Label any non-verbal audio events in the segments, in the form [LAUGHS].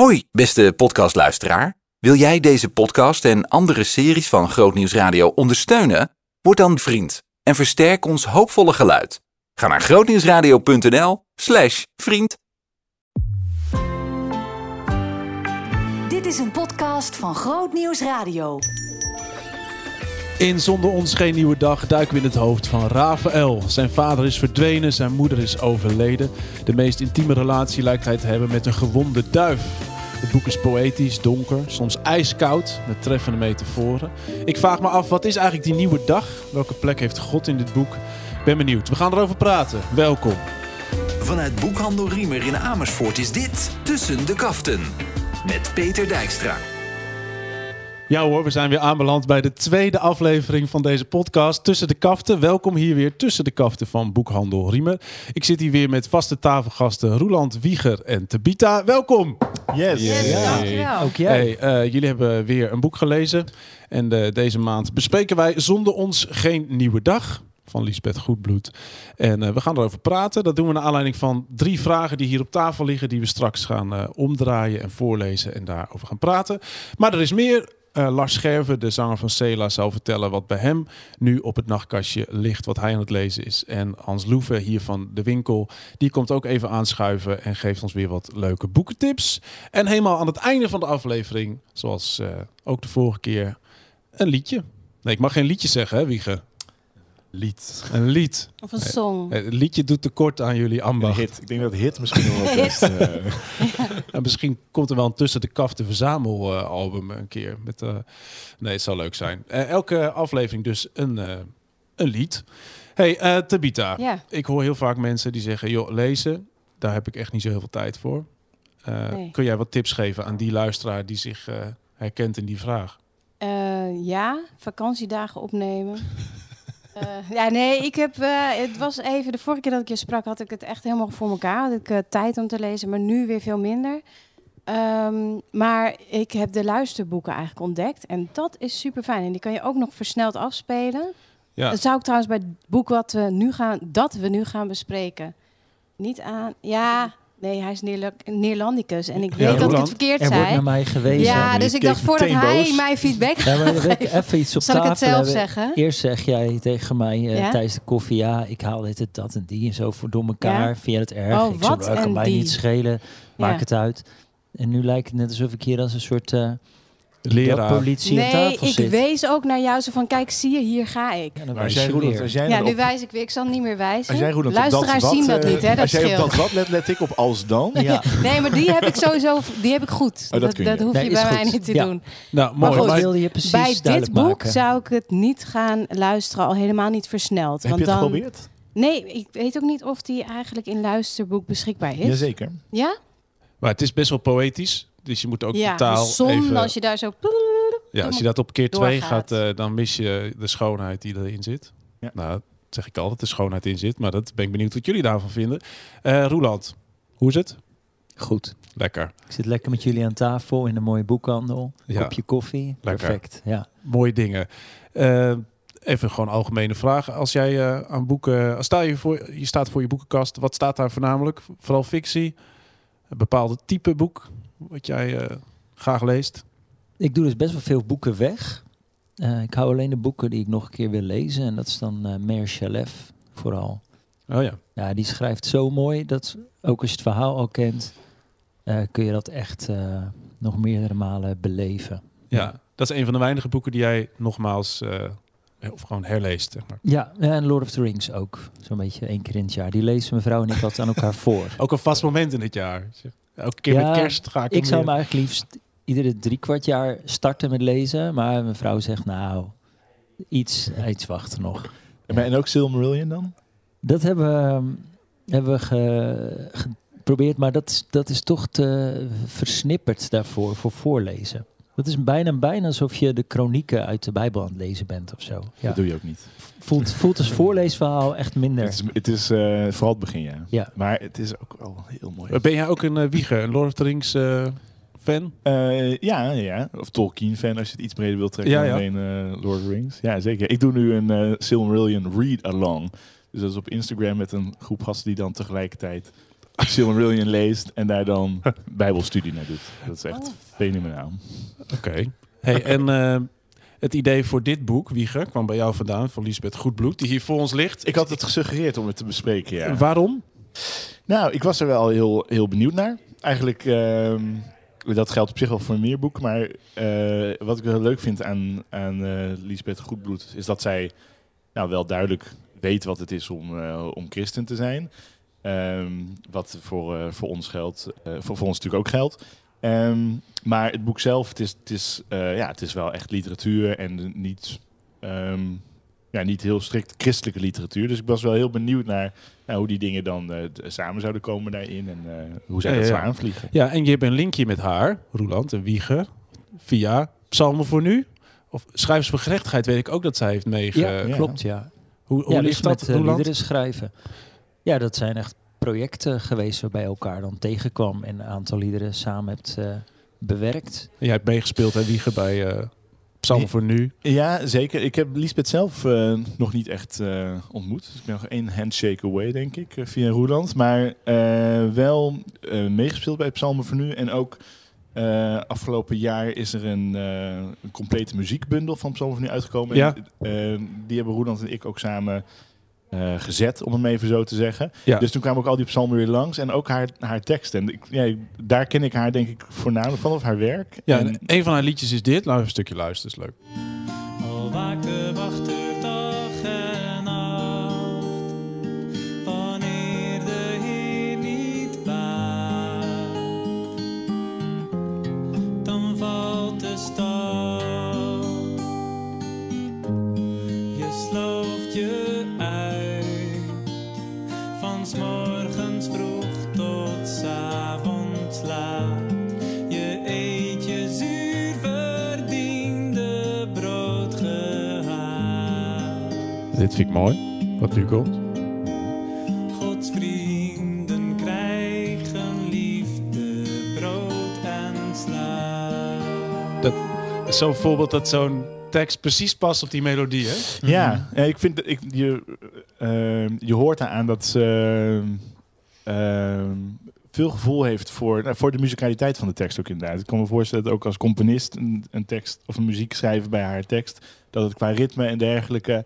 Hoi, beste podcastluisteraar. Wil jij deze podcast en andere series van Grootnieuws Radio ondersteunen? Word dan vriend en versterk ons hoopvolle geluid. Ga naar grootnieuwsradio.nl slash vriend. Dit is een podcast van Groot Nieuws Radio. In Zonder ons geen nieuwe dag duiken we in het hoofd van Rafael. Zijn vader is verdwenen, zijn moeder is overleden. De meest intieme relatie lijkt hij te hebben met een gewonde duif. Het boek is poëtisch, donker, soms ijskoud, met treffende metaforen. Ik vraag me af, wat is eigenlijk die nieuwe dag? Welke plek heeft God in dit boek? Ik ben benieuwd. We gaan erover praten. Welkom. Vanuit Boekhandel Riemer in Amersfoort is dit Tussen de Kaften. Met Peter Dijkstra. Ja hoor, we zijn weer aanbeland bij de tweede aflevering van deze podcast Tussen de Kaften. Welkom hier weer tussen de kaften van Boekhandel Riemer. Ik zit hier weer met vaste tafelgasten Roeland, Wieger en Tabita. Welkom! Yes. dankjewel. Ook jij. Hey, eh, jullie hebben weer een boek gelezen. En eh, deze maand bespreken wij Zonder ons geen nieuwe dag. Van Lisbeth Goedbloed. En eh, we gaan erover praten. Dat doen we naar aanleiding van drie vragen die hier op tafel liggen. Die we straks gaan eh, omdraaien en voorlezen en daarover gaan praten. Maar er is meer. Eh, Lars Scherven, de zanger van Cela, zal vertellen wat bij hem nu op het nachtkastje ligt. Wat hij aan het lezen is. En Hans Loeven hier van de winkel. Die komt ook even aanschuiven en geeft ons weer wat leuke boekentips. En helemaal aan het einde van de aflevering, zoals eh, ook de vorige keer, een liedje. Nee, ik mag geen liedje zeggen, hè, Wiege? Lied. Een lied. Of een song. Het liedje doet tekort aan jullie Een ambacht. hit. Ik denk dat hit misschien wel best. [LAUGHS] eh, [LAUGHS] En misschien komt er wel een tussen de kaften verzamelalbum een keer. Met, eh, nee, het zal leuk zijn. Eh, elke aflevering dus een, eh, een lied. Hey, eh, Tabita. Ja. Ik hoor heel vaak mensen die zeggen, joh, lezen, daar heb ik echt niet zo heel veel tijd voor. Eh, Nee. Kun jij wat tips geven aan die luisteraar die zich eh, herkent in die vraag? Eh, ja, vakantiedagen opnemen. [LAUGHS] Eh, ja, nee, ik heb. eh, het was even. De vorige keer dat ik je sprak, had ik het echt helemaal voor elkaar. Had ik eh, tijd om te lezen, maar nu weer veel minder. Ehm, maar ik heb de luisterboeken eigenlijk ontdekt. En dat is super fijn. En die kan je ook nog versneld afspelen. Ja, Dat zou ik trouwens bij het boek wat we nu gaan, dat we nu gaan bespreken, niet aan. Ja, nee, hij is Neerla- Neerlandicus. En ik Ja, weet dat ik het verkeerd Er wordt zei. naar mij gewezen. Ja, dus ik dacht voordat hij boos. mij feedback Ja, maar wil ik even iets op zal ik tafel het zelf hebben. zeggen? Eerst zeg jij tegen mij eh, Ja? tijdens de koffie, ja, ik haal dit, het, dat en die en zo voor door elkaar. Ja? Vind je het erg? Oh, ik "Nou, kan en mij die?" niet schelen, maak Ja. het uit. En nu lijkt het net alsof ik hier als een soort eh leraar. politie Nee, tafel ik zit. wees ook naar jou zo van, kijk, zie je, hier ga ik. Ja, dan maar wijs als jij, je Roeland, weer. als jij Ja, nu wijs ik weer. Ik zal niet meer wijzen. als jij op dat Luisteraars wat, zien dat eh, niet, hè, dat Als jij op dat wat let, let ik op als dan. Ja, [LAUGHS] Nee, maar die heb ik sowieso, die heb ik goed. dat dat, kun je. dat hoef Nee, je is bij mij goed. niet te Ja. doen. Nou, Maar mooi. goed, wat Maar- wilde je precies Bij dit boek maken? zou ik het niet gaan luisteren, al helemaal niet versneld. Heb want je het dan, geprobeerd? Nee, ik weet ook niet of die eigenlijk in luisterboek beschikbaar is. Jazeker. Ja? maar het is best wel poëtisch. Dus je moet ook Ja, de taal de zon, even... als je daar zo... Ja, als je dat op keer twee gaat, eh, dan mis je de schoonheid die erin zit. Ja. Nou, dat zeg ik al dat de schoonheid in zit, maar dat ben ik benieuwd wat jullie daarvan vinden. Eh Roeland, hoe is het? Goed. Lekker. Ik zit lekker met jullie aan tafel in een mooie boekhandel. Ja. Kopje koffie. Lekker. Perfect. Ja. Mooie dingen. Eh, even gewoon algemene vragen. Als jij eh, aan boeken, als sta je, voor, je staat voor je boekenkast, wat staat daar voornamelijk? Vooral fictie, een bepaalde type boek wat jij eh, graag leest. Ik doe dus best wel veel boeken weg. Eh, ik hou alleen de boeken die ik nog een keer wil lezen. En dat is dan Chalef vooral. Oh ja. Ja, die schrijft zo mooi dat ook als je het verhaal al kent, kun je dat echt nog meerdere malen beleven. ja, dat is een van de weinige boeken die jij nogmaals of gewoon herleest. Zeg maar. Ja, en Lord of the Rings ook. Zo'n beetje één keer in het jaar. Die lezen mijn vrouw en ik altijd aan elkaar voor. [LAUGHS] Ook een vast moment in het jaar. Elke keer Ja, met kerst ga ik Ik zou weer- me eigenlijk liefst iedere drie kwart jaar starten met lezen. Maar mijn vrouw zegt nou, iets, iets wachten nog. En, en ook Silmarillion dan? Dat hebben we, ehm, hebben we ge- geprobeerd, maar dat, is- dat is toch te versnipperd daarvoor, voor voorlezen. Dat is bijna, bijna alsof je de kronieken uit de Bijbel aan het lezen bent of zo. Ja. Dat doe je ook niet. Voelt, voelt als voorleesverhaal echt minder. Het is, het is eh, vooral het begin, ja. Ja. Maar het is ook wel heel mooi. Ben jij ook een eh, wieger, een Lord of the Rings eh, fan? Eh, ja, ja, of Tolkien-fan als je het iets breder wilt trekken Ja, dan ja. alleen eh, Lord of the Rings. Ja, zeker. Ik doe nu een eh Silmarillion read-along. Dus dat is op Instagram met een groep gasten die dan tegelijkertijd Silmarillion leest en daar dan [LAUGHS] bijbelstudie naar doet. Dat is echt Oh. fenomenaal. Oké. Hey, en eh, het idee voor dit boek, Wieger, kwam bij jou vandaan, van Lisbeth Goedbloed, die hier voor ons ligt. Ik had het gesuggereerd om het te bespreken, ja. Waarom? Nou, ik was er wel heel, heel benieuwd naar. Eigenlijk, ehm, dat geldt op zich wel voor meer boeken. Maar eh, wat ik wel leuk vind aan, aan eh Lisbeth Goedbloed... is dat zij nou, wel duidelijk weet wat het is om, eh, om christen te zijn. Ehm, wat voor, eh, voor ons geldt. eh, voor, voor ons natuurlijk ook geldt. Ehm, maar het boek zelf, het is, het, is, eh, ja, het is wel echt literatuur en niet, ehm, ja, niet heel strikt christelijke literatuur. Dus ik was wel heel benieuwd naar nou, hoe die dingen dan eh, samen zouden komen daarin en eh, hoe zij Ja, dat ja, zou ja. aanvliegen. Ja, en je hebt een linkje met haar, Roeland en Wieger, via Psalmen voor Nu. Of Schrijvers voor Gerechtigheid weet ik ook dat zij heeft meege... Ja, ja. klopt, ja. Hoe, hoe ja, ligt dus dat, met uh, Roeland? liederen schrijven. Ja, dat zijn echt projecten geweest waarbij je elkaar dan tegenkwam en een aantal liederen samen hebt eh, bewerkt. Jij hebt meegespeeld, hè, Wieger, bij eh Psalmen Ja. voor Nu. Ja, zeker. Ik heb Lisbeth zelf eh, nog niet echt eh, ontmoet. Dus ik ben nog één handshake away, denk ik, via Roeland. Maar eh, wel eh, meegespeeld bij Psalmen voor Nu. En ook eh, afgelopen jaar is er een, eh, een complete muziekbundel van Psalmen voor Nu uitgekomen. Ja. En, die hebben Roeland en ik ook samen eh, gezet, om het even zo te zeggen. Ja. Dus toen kwamen ook al die psalmen weer langs. En ook haar, haar teksten. En ik, ja, daar ken ik haar denk ik voornamelijk van, of haar werk. Ja, En- en een van haar liedjes is dit. Laten we even een stukje luisteren, is leuk. Al waakte Dit vind ik mooi, wat nu komt. Gods vrienden krijgen liefde, brood en slaap. Dat is zo'n voorbeeld dat zo'n tekst precies past op die melodie, hè? Ja, ja, ik vind dat ik, je, eh, je hoort aan dat ze eh, veel gevoel heeft voor, nou, voor de muzikaliteit van de tekst ook inderdaad. Ik kan me voorstellen dat ook als componist een, een tekst of een muziek schrijven bij haar tekst, dat het qua ritme en dergelijke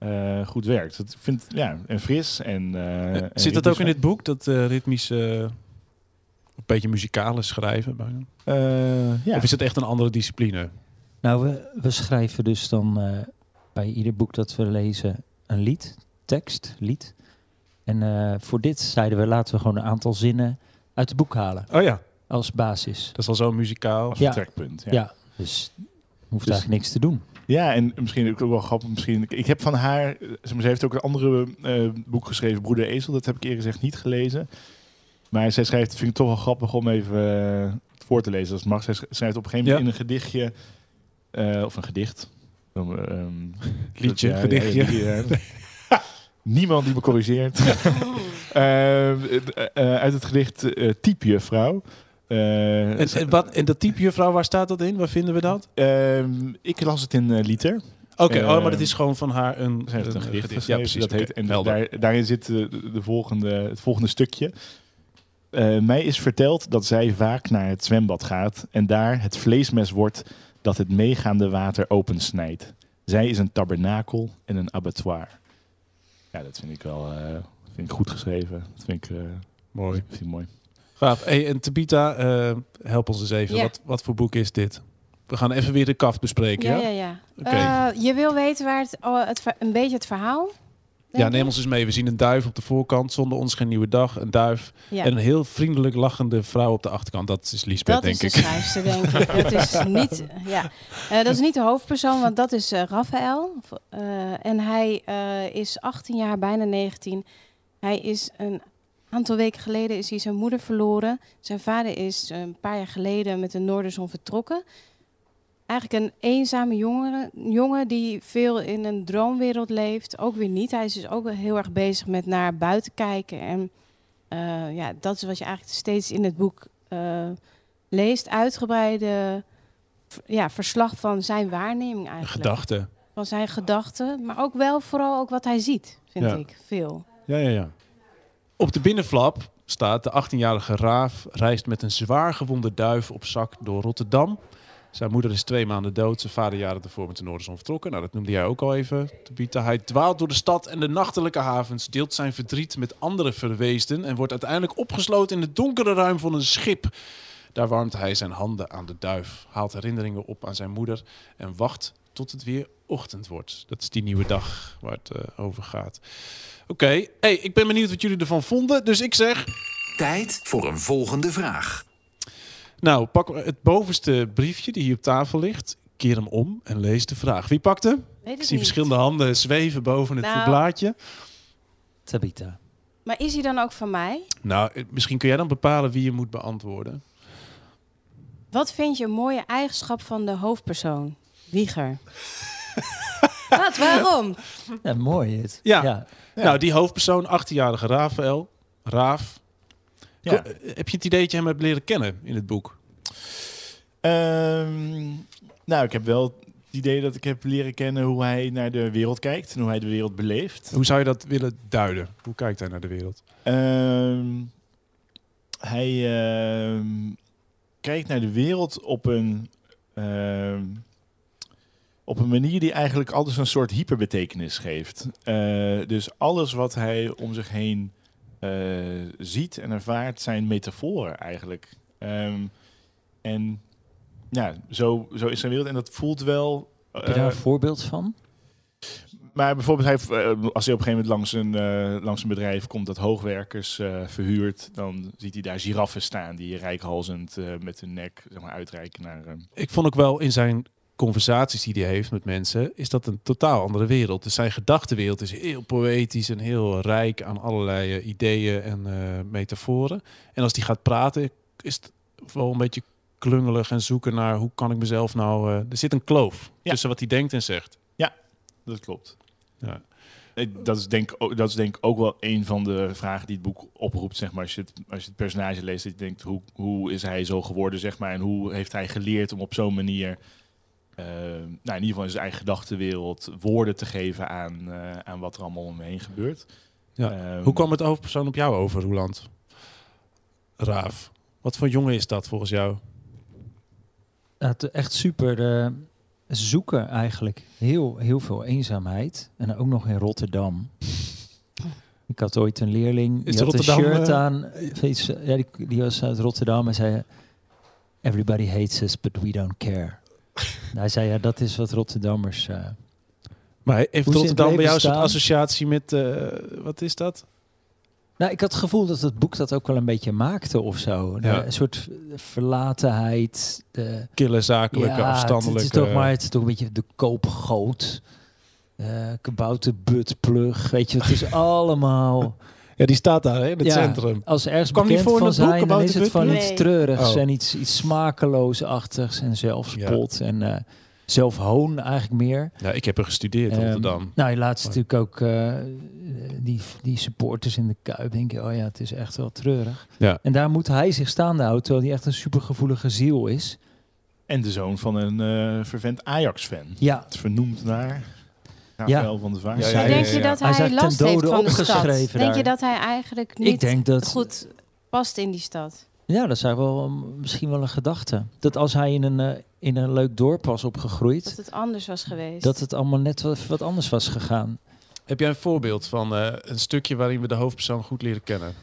eh, goed werkt. Dat ik vind ja, en fris en. eh, en Zit dat ook in dit boek, dat eh ritmisch, eh, een beetje muzikale schrijven? Eh, ja. Of is het echt een andere discipline? Nou, we, we schrijven dus dan eh, bij ieder boek dat we lezen een lied, tekst, lied. En eh, voor dit zeiden we, laten we gewoon een aantal zinnen uit het boek halen Oh ja, als basis. dat is al zo muzikaal. als Ja. vertrekpunt. Ja, dus hoeft Dus- eigenlijk niks te doen. Ja, en misschien ook wel grappig. Misschien, ik heb van haar, eh, ze heeft ook een andere eh, boek geschreven, Broeder Ezel. Dat heb ik eerder gezegd niet gelezen. Maar zij schrijft, vind ik toch wel grappig om even eh, voor te lezen als het mag. Zij sch- schrijft op een gegeven moment in een gedichtje, of een gedicht. Um, [LAUGHS] Liedje, dat- ja, gedichtje. ja. [LAUGHS] Niemand die me corrigeert. [LAUGHS] Ehm, eh, eh, uit het gedicht eh Typjuffrouw. Eh, En, en, wat, en dat type juffrouw, waar staat dat in? Waar vinden we dat? ehm, ik las het in eh, Liter. Oké, Eh, oh, maar dat is gewoon van haar een, een gedicht Ja, precies. dat heet, en daar, daarin zit de, de volgende, het volgende stukje. Eh, mij is verteld dat zij vaak naar het zwembad gaat en daar het vleesmes wordt dat het meegaande water opensnijdt. Zij is een tabernakel en een abattoir. Ja, dat vind ik wel eh, vind ik goed geschreven. Dat vind ik, eh, Mooi. vind ik mooi. Gaaf. Hey, en Tabita, eh, help ons eens even. Ja. Wat, wat voor boek is dit? We gaan even weer de kaft bespreken, Ja, ja? ja, ja. Oké. Eh, je wil weten waar het, oh, het, een beetje het verhaal? Ja, neem ik? ons eens mee. We zien een duif op de voorkant, zonder ons geen nieuwe dag. Een duif Ja. en een heel vriendelijk lachende vrouw op de achterkant. Dat is Liesbeth, Dat denk is de ik. [LAUGHS] schrijfster, denk ik. Dat is niet, ja. Eh, dat is niet de hoofdpersoon, want dat is eh Raphaël. En hij is 18 jaar, bijna 19. Hij is een aantal weken geleden is hij zijn moeder verloren. Zijn vader is eh, een paar jaar geleden met de Noorderzon vertrokken. Eigenlijk een eenzame jongen, jongen die veel in een droomwereld leeft. Ook weer niet. Hij is dus ook wel heel erg bezig met naar buiten kijken. En eh, ja, dat is wat je eigenlijk steeds in het boek eh, leest. Uitgebreide ja, verslag van zijn waarneming Een eigenlijk. gedachte. Van zijn gedachten. Maar ook wel vooral ook wat hij ziet, vind Ja. ik. Veel. Ja, ja, ja. Op de binnenflap staat... De 18-jarige Raaf reist met een zwaar gewonde duif op zak door Rotterdam. Zijn moeder is twee maanden dood. Zijn vader jaren ervoor met de Noorderzon vertrokken. Nou, dat noemde jij ook al even, Tabita. Hij dwaalt door de stad en de nachtelijke havens. Deelt zijn verdriet met andere verweesden. En wordt uiteindelijk opgesloten in het donkere ruim van een schip. Daar warmt hij zijn handen aan de duif. Haalt herinneringen op aan zijn moeder. En wacht tot het weer ochtend wordt. Dat is die nieuwe dag waar het eh, over gaat. Oké, hey, ik ben benieuwd wat jullie ervan vonden. Dus ik zeg... Tijd voor een volgende vraag. Nou, pak het bovenste briefje die hier op tafel ligt. Keer hem om en lees de vraag. Wie pakt hem? Weet Ik zie niet. verschillende handen zweven boven het Nou. blaadje. Tabita. Maar is hij dan ook van mij? Nou, eh, misschien kun jij dan bepalen wie je moet beantwoorden. Wat vind je een mooie eigenschap van de hoofdpersoon? Wieger. Wat? Waarom? Ja, mooi het. Ja. ja. Nou, die hoofdpersoon, 18-jarige Rafael. Raaf. Ja. Eh, Heb je het idee dat je hem hebt leren kennen in het boek? Ehm, nou, ik heb wel het idee dat ik heb leren kennen hoe hij naar de wereld kijkt en hoe hij de wereld beleeft. Hoe zou je dat willen duiden? Hoe kijkt hij naar de wereld? Ehm, hij ehm, kijkt naar de wereld op een, ehm, op een manier die eigenlijk altijd een soort hyperbetekenis geeft. Eh, dus alles wat hij om zich heen eh, ziet en ervaart zijn metaforen eigenlijk. Ehm, en ja, zo, zo is zijn wereld. En dat voelt wel... Heb je daar een eh, voorbeeld van? maar bijvoorbeeld, hij, als hij op een gegeven moment langs een, eh, langs een bedrijf komt dat hoogwerkers eh, verhuurt, dan ziet hij daar giraffen staan die rijkhalzend eh, met hun nek zeg maar, uitreiken naar hem. Ik vond ook wel in zijn conversaties die hij heeft met mensen, is dat een totaal andere wereld. Dus zijn gedachtenwereld is heel poëtisch en heel rijk aan allerlei eh, ideeën en eh, metaforen. En als hij gaat praten, is het wel een beetje klungelig en zoeken naar hoe kan ik mezelf nou... eh, er zit een kloof Ja. tussen wat hij denkt en zegt. Dat klopt. Ja. Dat is, denk, dat is denk ik ook wel een van de vragen die het boek oproept. Zeg maar, als, je het, als je het personage leest, dat je denkt, hoe, hoe is hij zo geworden? Zeg maar, en hoe heeft hij geleerd om op zo'n manier, nou, in ieder geval in zijn eigen gedachtenwereld, woorden te geven aan, eh, aan wat er allemaal om hem heen gebeurt. Ja. Ehm, Hoe kwam het hoofdpersoon op jou over, Roeland? Raaf. Wat voor jongen is dat volgens jou? Echt super eh, zoeken eigenlijk. Heel, heel veel eenzaamheid. En ook nog in Rotterdam. Ik had ooit een leerling, Is die had Rotterdam, een shirt eh, aan. iets, eh, ja, die, die was uit Rotterdam en zei... Everybody hates us, but we don't care. Hij zei, ja, dat is wat Rotterdammers... eh, Maar heeft Rotterdam bij jou een soort associatie met... eh, wat is dat? Nou, ik had het gevoel dat het boek dat ook wel een beetje maakte of zo. Ja. Een soort verlatenheid. De, Kille, zakelijke, ja, afstandelijke... Het is toch maar het is toch een beetje de koopgoot. eh kabouterbuttplug. Weet je, het is [LAUGHS] allemaal... Ja, die staat daar hè, in het Ja, centrum. Als er ergens Kwam bekend voor in van zijn, dan is het van iets treurigs Oh. en iets, iets smakeloosachtigs en zelfspot en eh zelfhoon eigenlijk meer. Ja, ik heb er gestudeerd in Ehm, Rotterdam. Nou, je laatst natuurlijk ook eh, die, die supporters in de Kuip. Denk je, oh ja, het is echt wel treurig. Ja. En daar moet hij zich staande houden, terwijl hij echt een supergevoelige ziel is. En de zoon van een eh vervent Ajax-fan. Ja, Het vernoemd naar Rafael van der Vaart. Ja, ja, ja, denk ja, je ja. dat Hij hij, eigenlijk last ten heeft van de stad? Denk je dat hij eigenlijk ik niet denk dat... goed past in die stad? Ja, dat is eigenlijk wel um, misschien wel een gedachte. Dat als hij in een, eh, in een leuk dorp was opgegroeid, Dat het anders was geweest? dat het allemaal net wat, wat anders was gegaan. Heb jij een voorbeeld van eh, een stukje waarin we de hoofdpersoon goed leren kennen?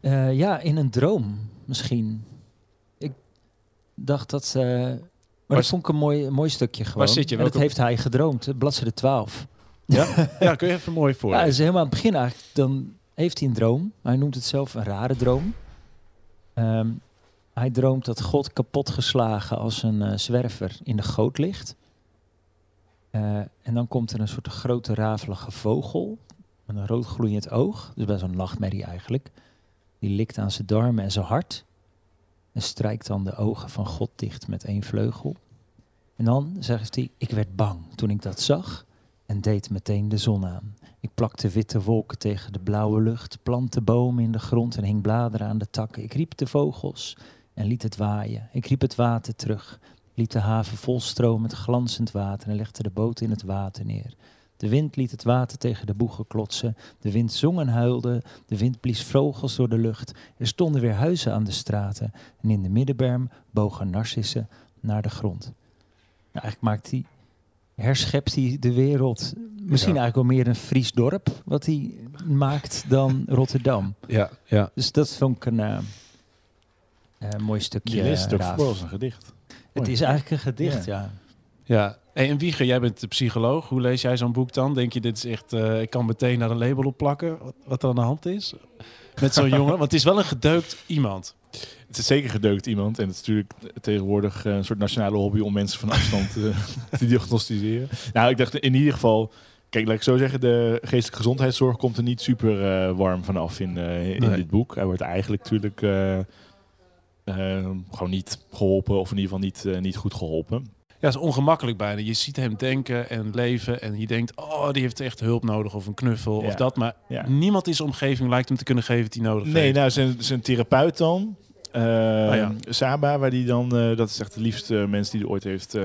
Eh, ja, in een droom misschien. Ik dacht dat... maar Waar dat vond ik een mooi, een mooi stukje gewoon. zit je? En dat heeft hij gedroomd, bladzijde 12. Ja, ja kun je even mooi Ja, voor. dat is helemaal aan het begin eigenlijk. Dan heeft hij een droom. Hij noemt het zelf een rare droom. Ehm, hij droomt dat God kapotgeslagen als een eh, zwerver in de goot ligt. Eh, en dan komt er een soort grote rafelige vogel met een rood gloeiend oog. Dus best een nachtmerrie eigenlijk. Die likt aan zijn darmen en zijn hart. En strijkt dan de ogen van God dicht met één vleugel. En dan zegt hij, ik werd bang toen ik dat zag en deed meteen de zon aan. Ik plakte witte wolken tegen de blauwe lucht, plantte bomen in de grond en hing bladeren aan de takken. Ik riep de vogels en liet het waaien. Ik riep het water terug, liet de haven volstromen met glanzend water en legde de boot in het water neer. De wind liet het water tegen de boegen klotsen. De wind zong en huilde. De wind blies vogels door de lucht. Er stonden weer huizen aan de straten. En in de middenberm bogen narcissen naar de grond. Nou, eigenlijk maakt hij, herschept hij de wereld misschien Ja. eigenlijk wel meer een Fries dorp wat hij maakt dan [LAUGHS] Rotterdam. Ja, ja. Dus dat vond ik een eh, eh, mooi stukje het voor als een gedicht. Het is eigenlijk een gedicht, ja. Ja, hey, en Wieger, jij bent de psycholoog. Hoe lees jij zo'n boek dan? Denk je, dit is echt, eh, ik kan meteen naar een label op plakken wat, wat er aan de hand is? Met zo'n [LAUGHS] jongen? Want het is wel een gedeukt iemand. Het is zeker gedeukt iemand. En het is natuurlijk tegenwoordig eh, een soort nationale hobby om mensen van afstand eh, [LAUGHS] te diagnosticeren. Nou, ik dacht in ieder geval... Kijk, laat ik zo zeggen, de geestelijke gezondheidszorg komt er niet super warm vanaf in, in Nee. dit boek. Hij wordt eigenlijk natuurlijk gewoon niet geholpen, of in ieder geval niet, niet goed geholpen. Ja, is ongemakkelijk bijna. Je ziet hem denken en leven en je denkt, oh, die heeft echt hulp nodig of een knuffel of dat. Maar Ja. niemand in zijn omgeving lijkt hem te kunnen geven hij nodig Nee, heeft. nou, zijn, zijn therapeut dan. ja. Saba, waar die dan, eh, dat is echt de liefste mens die hij ooit heeft, eh,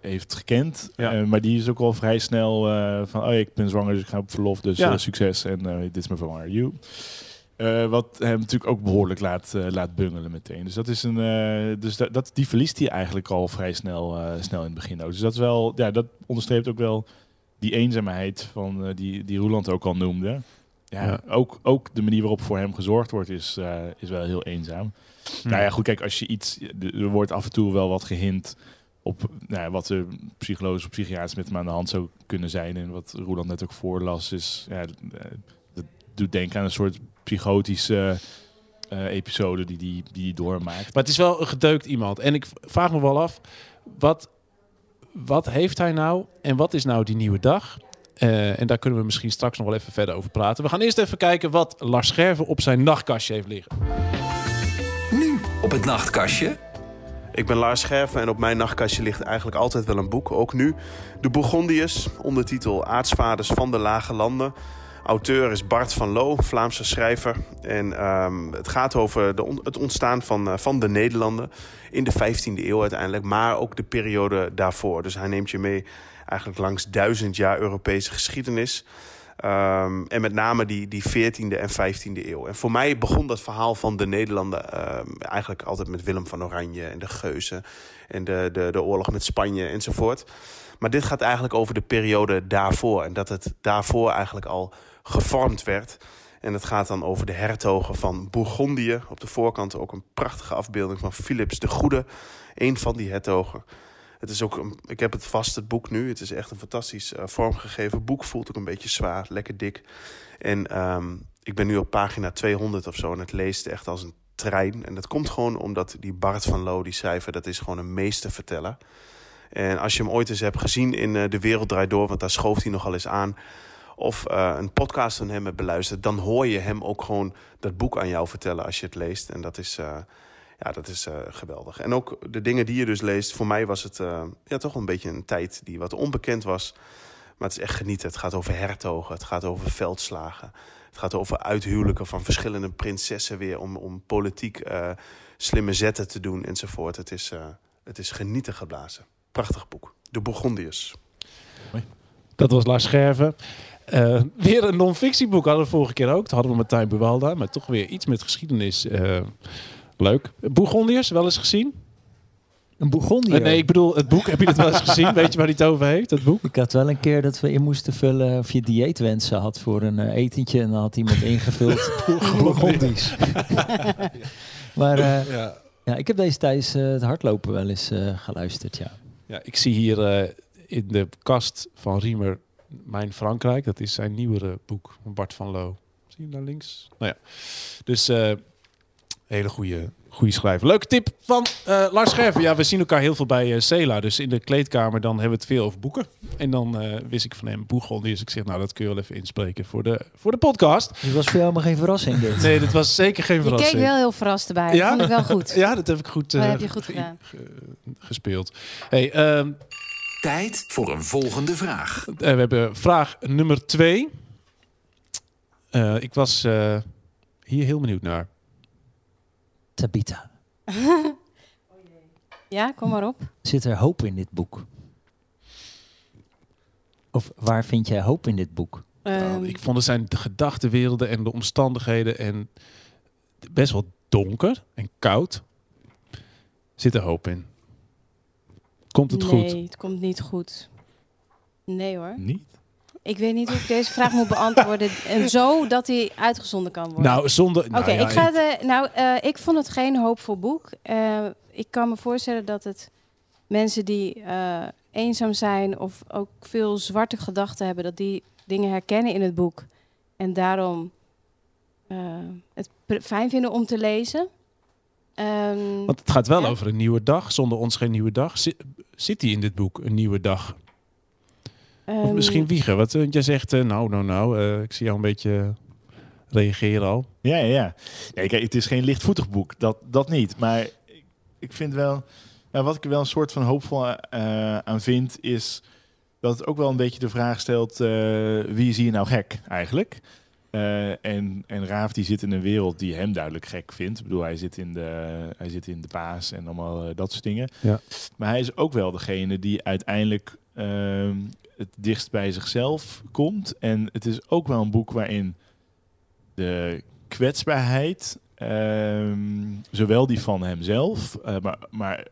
heeft gekend. Ja. Eh, maar die is ook al vrij snel van, oh ik ben zwanger, dus ik ga op verlof, dus Ja. succes en dit is mijn vervanger, you. Eh, wat hem natuurlijk ook behoorlijk laat, eh, laat bungelen meteen. Dus, dat is een, eh, dus dat, dat, die verliest hij eigenlijk al vrij snel, snel in het begin. Ook. Dus dat, is wel, ja, dat onderstreept ook wel die eenzaamheid van, die, die Roeland ook al noemde. Ja, Ja. Ook, ook de manier waarop voor hem gezorgd wordt is, is wel heel eenzaam. Hm. Nou ja, goed, kijk, als je iets... Er wordt af en toe wel wat gehint op nou ja, wat er psychologisch of psychiatrisch met hem aan de hand zou kunnen zijn. En wat Roland net ook voorlas, is... Ja, dat doet denken aan een soort psychotische eh, episode die die, die die doormaakt. Maar het is wel een gedeukt iemand. En ik vraag me wel af, wat, wat heeft hij nou en wat is nou die nieuwe dag? Eh, en daar kunnen we misschien straks nog wel even verder over praten. We gaan eerst even kijken wat Lars Scherven op zijn nachtkastje heeft liggen. Nu op het nachtkastje. Ik ben Lars Scherven en op mijn nachtkastje ligt eigenlijk altijd wel een boek. Ook nu. De Bourgondiërs, ondertitel Aartsvaders van de Lage Landen. Auteur is Bart van Loo, Vlaamse schrijver. En ehm, het gaat over de het ontstaan van, eh, van de Nederlanden in de 15e eeuw uiteindelijk. Maar ook de periode daarvoor. Dus hij neemt je mee eigenlijk langs duizend jaar Europese geschiedenis. Ehm, en met name die, die 14e en 15e eeuw. En voor mij begon dat verhaal van de Nederlanden ehm, eigenlijk altijd met Willem van Oranje en de Geuzen. En de, de, de oorlog met Spanje enzovoort. Maar dit gaat eigenlijk over de periode daarvoor. En dat het daarvoor eigenlijk al gevormd werd. En het gaat dan over de hertogen van Bourgondië. Op de voorkant ook een prachtige afbeelding van Philips de Goede. Een van die hertogen. Het is ook ik heb het vast, het boek nu. Het is echt een fantastisch eh, vormgegeven boek. Voelt ook een beetje zwaar, lekker dik. En ehm, ik ben nu op pagina 200 of zo. En het leest echt als een trein. En dat komt gewoon omdat die Bart van Loo, die schrijver... dat is gewoon een meesterverteller. En als je hem ooit eens hebt gezien in eh, De Wereld Draait Door... want daar schoof hij nogal eens aan... of eh, een podcast van hem hebt beluisterd... dan hoor je hem ook gewoon dat boek aan jou vertellen als je het leest. En dat is... eh, ja, dat is eh, geweldig. En ook de dingen die je dus leest. Voor mij was het ja, toch een beetje een tijd die wat onbekend was. Maar het is echt genieten. Het gaat over hertogen. Het gaat over veldslagen. Het gaat over uithuwelijken van verschillende prinsessen weer. Om, om politiek slimme zetten te doen enzovoort. Het is, het is genieten geblazen. Prachtig boek. De Bourgondiërs. Dat was Lars Scherven. Eh, weer een non-fictieboek hadden we vorige keer ook. Dat hadden we Martijn Buwalda. Maar toch weer iets met geschiedenis. eh, leuk. Bourgondiërs, wel eens gezien? Een Bourgondiër. Eh, nee, ik bedoel het boek. Heb je dat wel eens gezien? Weet je waar hij het over heeft, dat boek? Ik had wel een keer dat we in moesten vullen of je dieetwensen had voor een etentje. En dan had iemand ingevuld [LAUGHS] Bourgondisch. [LAUGHS] maar eh, Ja. ja, ik heb deze tijdens eh, het hardlopen wel eens eh, geluisterd, ja. Ja, ik zie hier eh, in de kast van Riemer Mijn Frankrijk. Dat is zijn nieuwere boek van Bart van Loo. Zie je hem daar links? Nou ja, dus eh hele goede, goede schrijver. Leuke tip van eh, Lars Scherven. Ja, we zien elkaar heel veel bij eh Cela. Dus in de kleedkamer dan hebben we het veel over boeken. En dan eh, wist ik van hem Bourgondië. Dus ik zeg, nou dat kun je wel even inspreken voor de, voor de podcast. Het was voor jou helemaal geen verrassing dit. Nee, dat was zeker geen Je keek verrassing. wel heel verrast erbij. Ja? Dat vond ik wel goed. [LAUGHS] Ja, dat heb ik goed, eh, heb je goed ge- gedaan. ge- gespeeld. Hey, ehm, Tijd voor een volgende vraag. Eh, we hebben vraag nummer twee. Eh, ik was eh, hier heel benieuwd naar. Tabita. [LAUGHS] Ja, kom maar op. Zit er hoop in dit boek? Of waar vind jij hoop in dit boek? Nou, Ehm, ik vond het zijn de gedachtenwerelden en de omstandigheden en best wel donker en koud. Zit er hoop in. Komt het nee, goed? het komt niet goed. Nee hoor. Niet? Ik weet niet hoe ik deze vraag moet beantwoorden. [LAUGHS] En zo dat hij uitgezonden kan worden. Nou, zonder... Oké, nou ja, ik ga eh, nou, eh, ik vond het geen hoopvol boek. Eh, ik kan me voorstellen dat het mensen die eh, eenzaam zijn of ook veel zwarte gedachten hebben, dat die dingen herkennen in het boek en daarom eh, het fijn vinden om te lezen. Ehm, Want het gaat wel Ja. over een nieuwe dag. Zonder ons geen nieuwe dag. Zit, zit die in dit boek, een nieuwe dag? Of ehm, misschien Wieger. Wat eh, jij zegt, eh, nou, nou, nou. eh, ik zie jou een beetje reageren al. Ja, ja, ja. Nee, kijk, het is geen lichtvoetig boek, dat, dat niet. Maar ik, ik vind wel, nou, wat ik er wel een soort van hoopvol eh, aan vind, is dat het ook wel een beetje de vraag stelt: eh, wie is hier nou gek eigenlijk? Eh, en, en Raaf die zit in een wereld die hem duidelijk gek vindt. Ik bedoel, hij zit in de, hij zit in de paas en allemaal eh, dat soort dingen. Ja. Maar hij is ook wel degene die uiteindelijk ehm, het dichtst bij zichzelf komt. En het is ook wel een boek waarin de kwetsbaarheid, ehm, zowel die van hemzelf, eh, maar, maar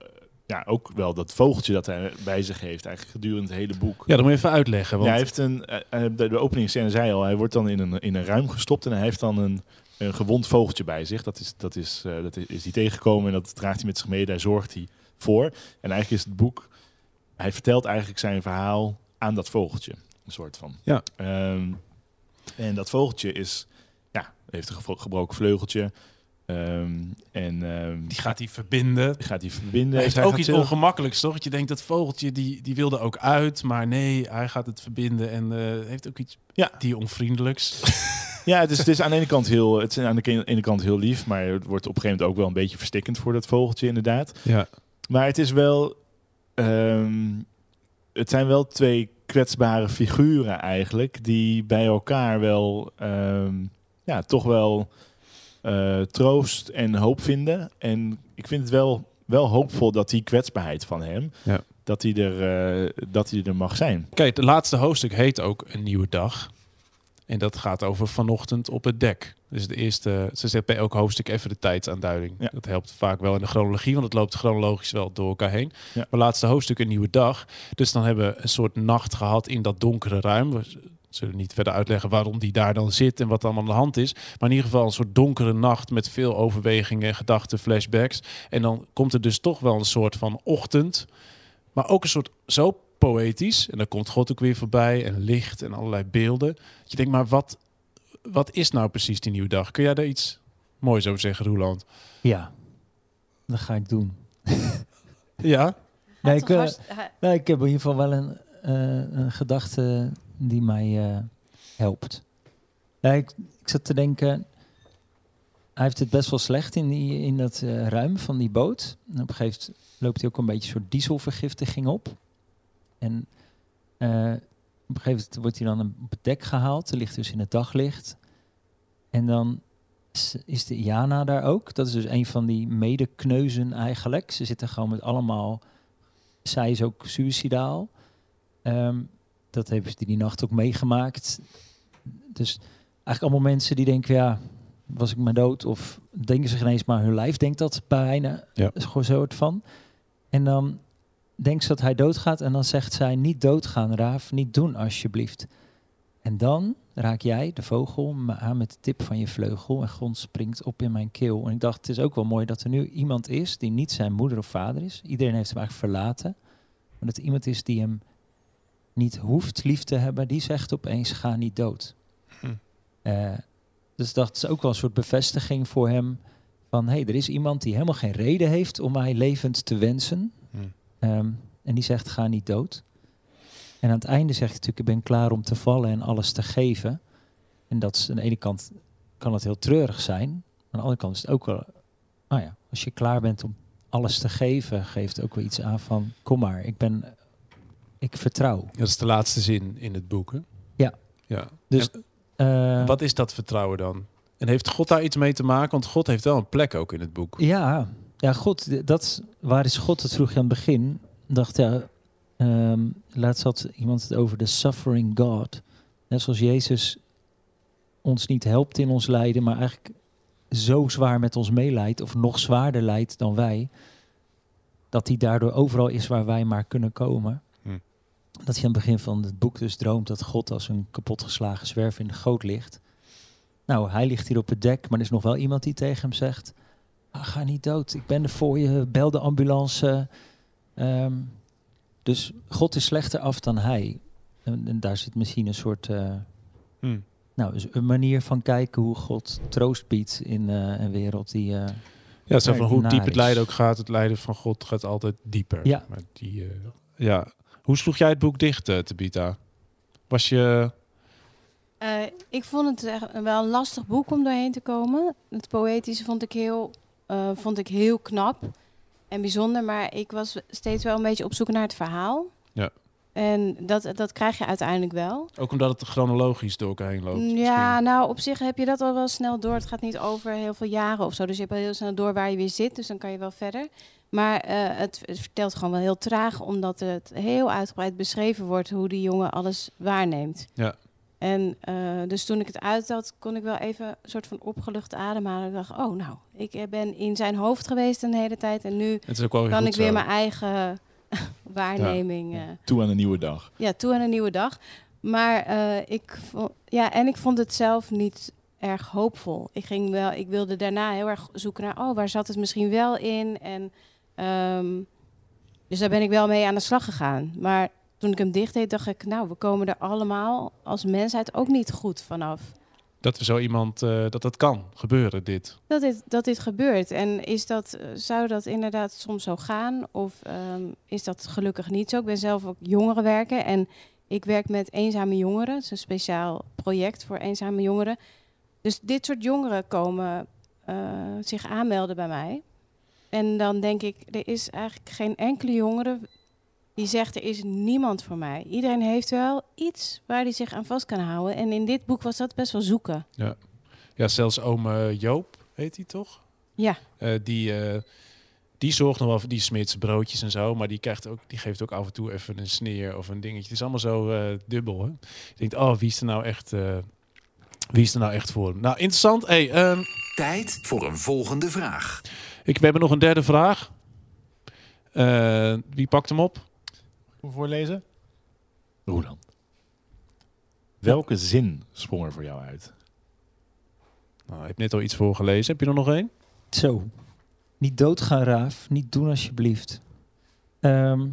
ja, ook wel dat vogeltje dat hij bij zich heeft, eigenlijk gedurende het hele boek. Ja, dat moet je even uitleggen. Ja, Want hij heeft een, eh, eh, de, de openingsscène zei al, hij wordt dan in een, in een ruim gestopt en hij heeft dan een, een gewond vogeltje bij zich. Dat is, dat, is, eh, dat is hij tegengekomen en dat draagt hij met zich mee, daar zorgt hij voor. En eigenlijk is het boek, hij vertelt eigenlijk zijn verhaal aan dat vogeltje, een soort van. Ja. Ehm, en dat vogeltje is, ja, heeft een gebro- gebroken vleugeltje. Ehm, en ehm, die gaat hij verbinden. die gaat hij verbinden. Hij heeft Hij ook iets ongemakkelijks, toch? Dat je denkt, dat vogeltje, die, die wilde ook uit. Maar nee, hij gaat het verbinden en eh, heeft ook iets Ja. die onvriendelijks. [LAUGHS] Ja, het is, het is aan de ene kant heel, het is aan de ene kant heel lief, maar het wordt op een gegeven moment ook wel een beetje verstikkend voor dat vogeltje, inderdaad. Ja. Maar het is wel, ehm, het zijn wel twee kwetsbare figuren eigenlijk, die bij elkaar wel, ehm, ja, toch wel eh, troost en hoop vinden. En ik vind het wel, wel hoopvol dat die kwetsbaarheid van hem, Ja. dat, die er, eh, dat die er mag zijn. Kijk, het laatste hoofdstuk heet ook Een Nieuwe Dag. En dat gaat over vanochtend op het dek. Dus de eerste, ze zet bij elk hoofdstuk even de tijdsaanduiding. Ja. Dat helpt vaak wel in de chronologie, want het loopt chronologisch wel door elkaar heen. Ja. Maar laatste hoofdstuk Een Nieuwe Dag. Dus dan hebben we een soort nacht gehad in dat donkere ruim. We zullen niet verder uitleggen waarom die daar dan zit en wat allemaal aan de hand is. Maar in ieder geval een soort donkere nacht met veel overwegingen, gedachten, flashbacks. En dan komt er dus toch wel een soort van ochtend. Maar ook een soort zo poëtisch. En dan komt God ook weer voorbij en licht en allerlei beelden. Dat je denkt, maar wat, wat is nou precies die nieuwe dag? Kun jij daar iets moois over zeggen, Roeland? Ja, dat ga ik doen. Ja? Nee, ik, eh, Nou, ik heb in ieder geval wel een, eh, een gedachte die mij eh, helpt. Ja, ik, zat te denken, hij heeft het best wel slecht in, die, in dat eh, ruim van die boot. En op een gegeven loopt hij ook een beetje een soort dieselvergiftiging op. En eh, op een gegeven moment wordt hij dan op het dek gehaald. Hij ligt dus in het daglicht. En dan is- de Iana daar ook. Dat is dus een van die medekneuzen eigenlijk. Ze zitten gewoon met allemaal zij is ook suicidaal. Ehm, dat hebben ze die nacht ook meegemaakt. Dus eigenlijk allemaal mensen die denken, ja, was ik maar dood? Of denken zich ineens, maar hun lijf denkt dat bijna. Ja. Dat is gewoon zo het van. En dan denkt ze dat hij doodgaat en dan zegt zij, niet doodgaan, Raaf, niet doen alsjeblieft. En dan raak jij, de vogel, me aan met de tip van je vleugel en grond springt op in mijn keel. En ik dacht, het is ook wel mooi dat er nu iemand is die niet zijn moeder of vader is. Iedereen heeft hem eigenlijk verlaten. Maar dat er iemand is die hem niet hoeft lief te hebben, die zegt opeens, ga niet dood. Hm. Eh, dus dat is ook wel een soort bevestiging voor hem van, hé, hey, er is iemand die helemaal geen reden heeft om mij levend te wensen. Hm. Ehm, en die zegt, ga niet dood. En aan het einde zegt hij natuurlijk, ik ben klaar om te vallen en alles te geven. En dat is aan de ene kant kan het heel treurig zijn. Aan de andere kant is het ook wel, nou ja, als je klaar bent om alles te geven, geeft het ook wel iets aan van, kom maar, ik ben, ik vertrouw. Dat is de laatste zin in het boek, hè? Ja. ja. Dus, En Eh, wat is dat vertrouwen dan? En heeft God daar iets mee te maken? Want God heeft wel een plek ook in het boek. Ja, ja, God, dat, waar is God? Dat vroeg je aan het begin. Dacht, ja, Ehm, laatst had iemand het over de suffering God. Net zoals Jezus ons niet helpt in ons lijden, maar eigenlijk zo zwaar met ons meeleidt, of nog zwaarder lijdt dan wij, dat hij daardoor overal is waar wij maar kunnen komen. Dat hij aan het begin van het boek dus droomt dat God als een kapotgeslagen zwerver in de goot ligt. Nou, hij ligt hier op het dek, maar er is nog wel iemand die tegen hem zegt: "Ah, Ga niet dood, ik ben er voor je, bel de ambulance. Ehm, dus God is slechter af dan hij. En, en daar zit misschien een soort. eh, Hm. nou, dus een manier van kijken hoe God troost biedt in eh, een wereld die. eh, Ja, zo van hoe diep het lijden ook gaat. Het lijden van God gaat altijd dieper. Ja. Maar die, ja. Hoe sloeg jij het boek dicht, eh, Tabita? Was je... Eh, ik vond het echt wel een lastig boek om doorheen te komen. Het poëtische vond ik heel, eh, vond ik heel knap en bijzonder. Maar ik was steeds wel een beetje op zoek naar het verhaal. Ja. En dat, dat krijg je uiteindelijk wel. Ook omdat het chronologisch door elkaar heen loopt. Ja, nou op zich heb je dat al wel snel door. Het gaat niet over heel veel jaren of zo. Dus je hebt al heel snel door waar je weer zit. Dus dan kan je wel verder. Maar eh, het, het vertelt gewoon wel heel traag, omdat het heel uitgebreid beschreven wordt hoe die jongen alles waarneemt. Ja. En eh, dus toen ik het uit had, kon ik wel even een soort van opgelucht ademhalen. Ik dacht, oh nou, ik eh, ben in zijn hoofd geweest een hele tijd. En nu kan ik weer zo. mijn eigen [LAUGHS] waarneming... eh, Toe aan een nieuwe dag. ja, toe aan een nieuwe dag. Maar eh, ik vond, ja, en ik vond het zelf niet erg hoopvol. Ik ging wel, ik wilde daarna heel erg zoeken naar, oh, waar zat het misschien wel in? En ehm, dus daar ben ik wel mee aan de slag gegaan. Maar toen ik hem dicht deed, dacht ik, nou, we komen er allemaal als mensheid ook niet goed vanaf. Dat er zo iemand... eh, dat dat kan gebeuren, dit. Dat dit, dat dit gebeurt. En is dat, eh, zou dat inderdaad soms zo gaan? Of ehm, is dat gelukkig niet zo? Ik ben zelf ook jongerenwerker en ik werk met eenzame jongeren. Het is een speciaal project voor eenzame jongeren. Dus dit soort jongeren komen eh, zich aanmelden bij mij. En dan denk ik, er is eigenlijk geen enkele jongere die zegt, er is niemand voor mij. Iedereen heeft wel iets waar hij zich aan vast kan houden. En in dit boek was dat best wel zoeken. Ja, zelfs oom eh, Joop, heet hij toch? Ja. Eh, die, eh, die zorgt nog wel voor die smits broodjes en zo, maar die, krijgt ook, die geeft ook af en toe even een sneer of een dingetje. Het is allemaal zo eh, dubbel. Hè? Je denkt, oh, wie is er nou echt, eh, wie is er nou echt voor? Nou, interessant. Hey, ehm, Tijd voor een volgende vraag. Ik, we hebben nog een derde vraag. Eh, wie pakt hem op? Voorlezen? Roland. Welke zin sprong er voor jou uit? Nou, ik heb net al iets voorgelezen. Heb je er nog één? Zo. Niet doodgaan, Raaf. Niet doen alsjeblieft. Ehm, maar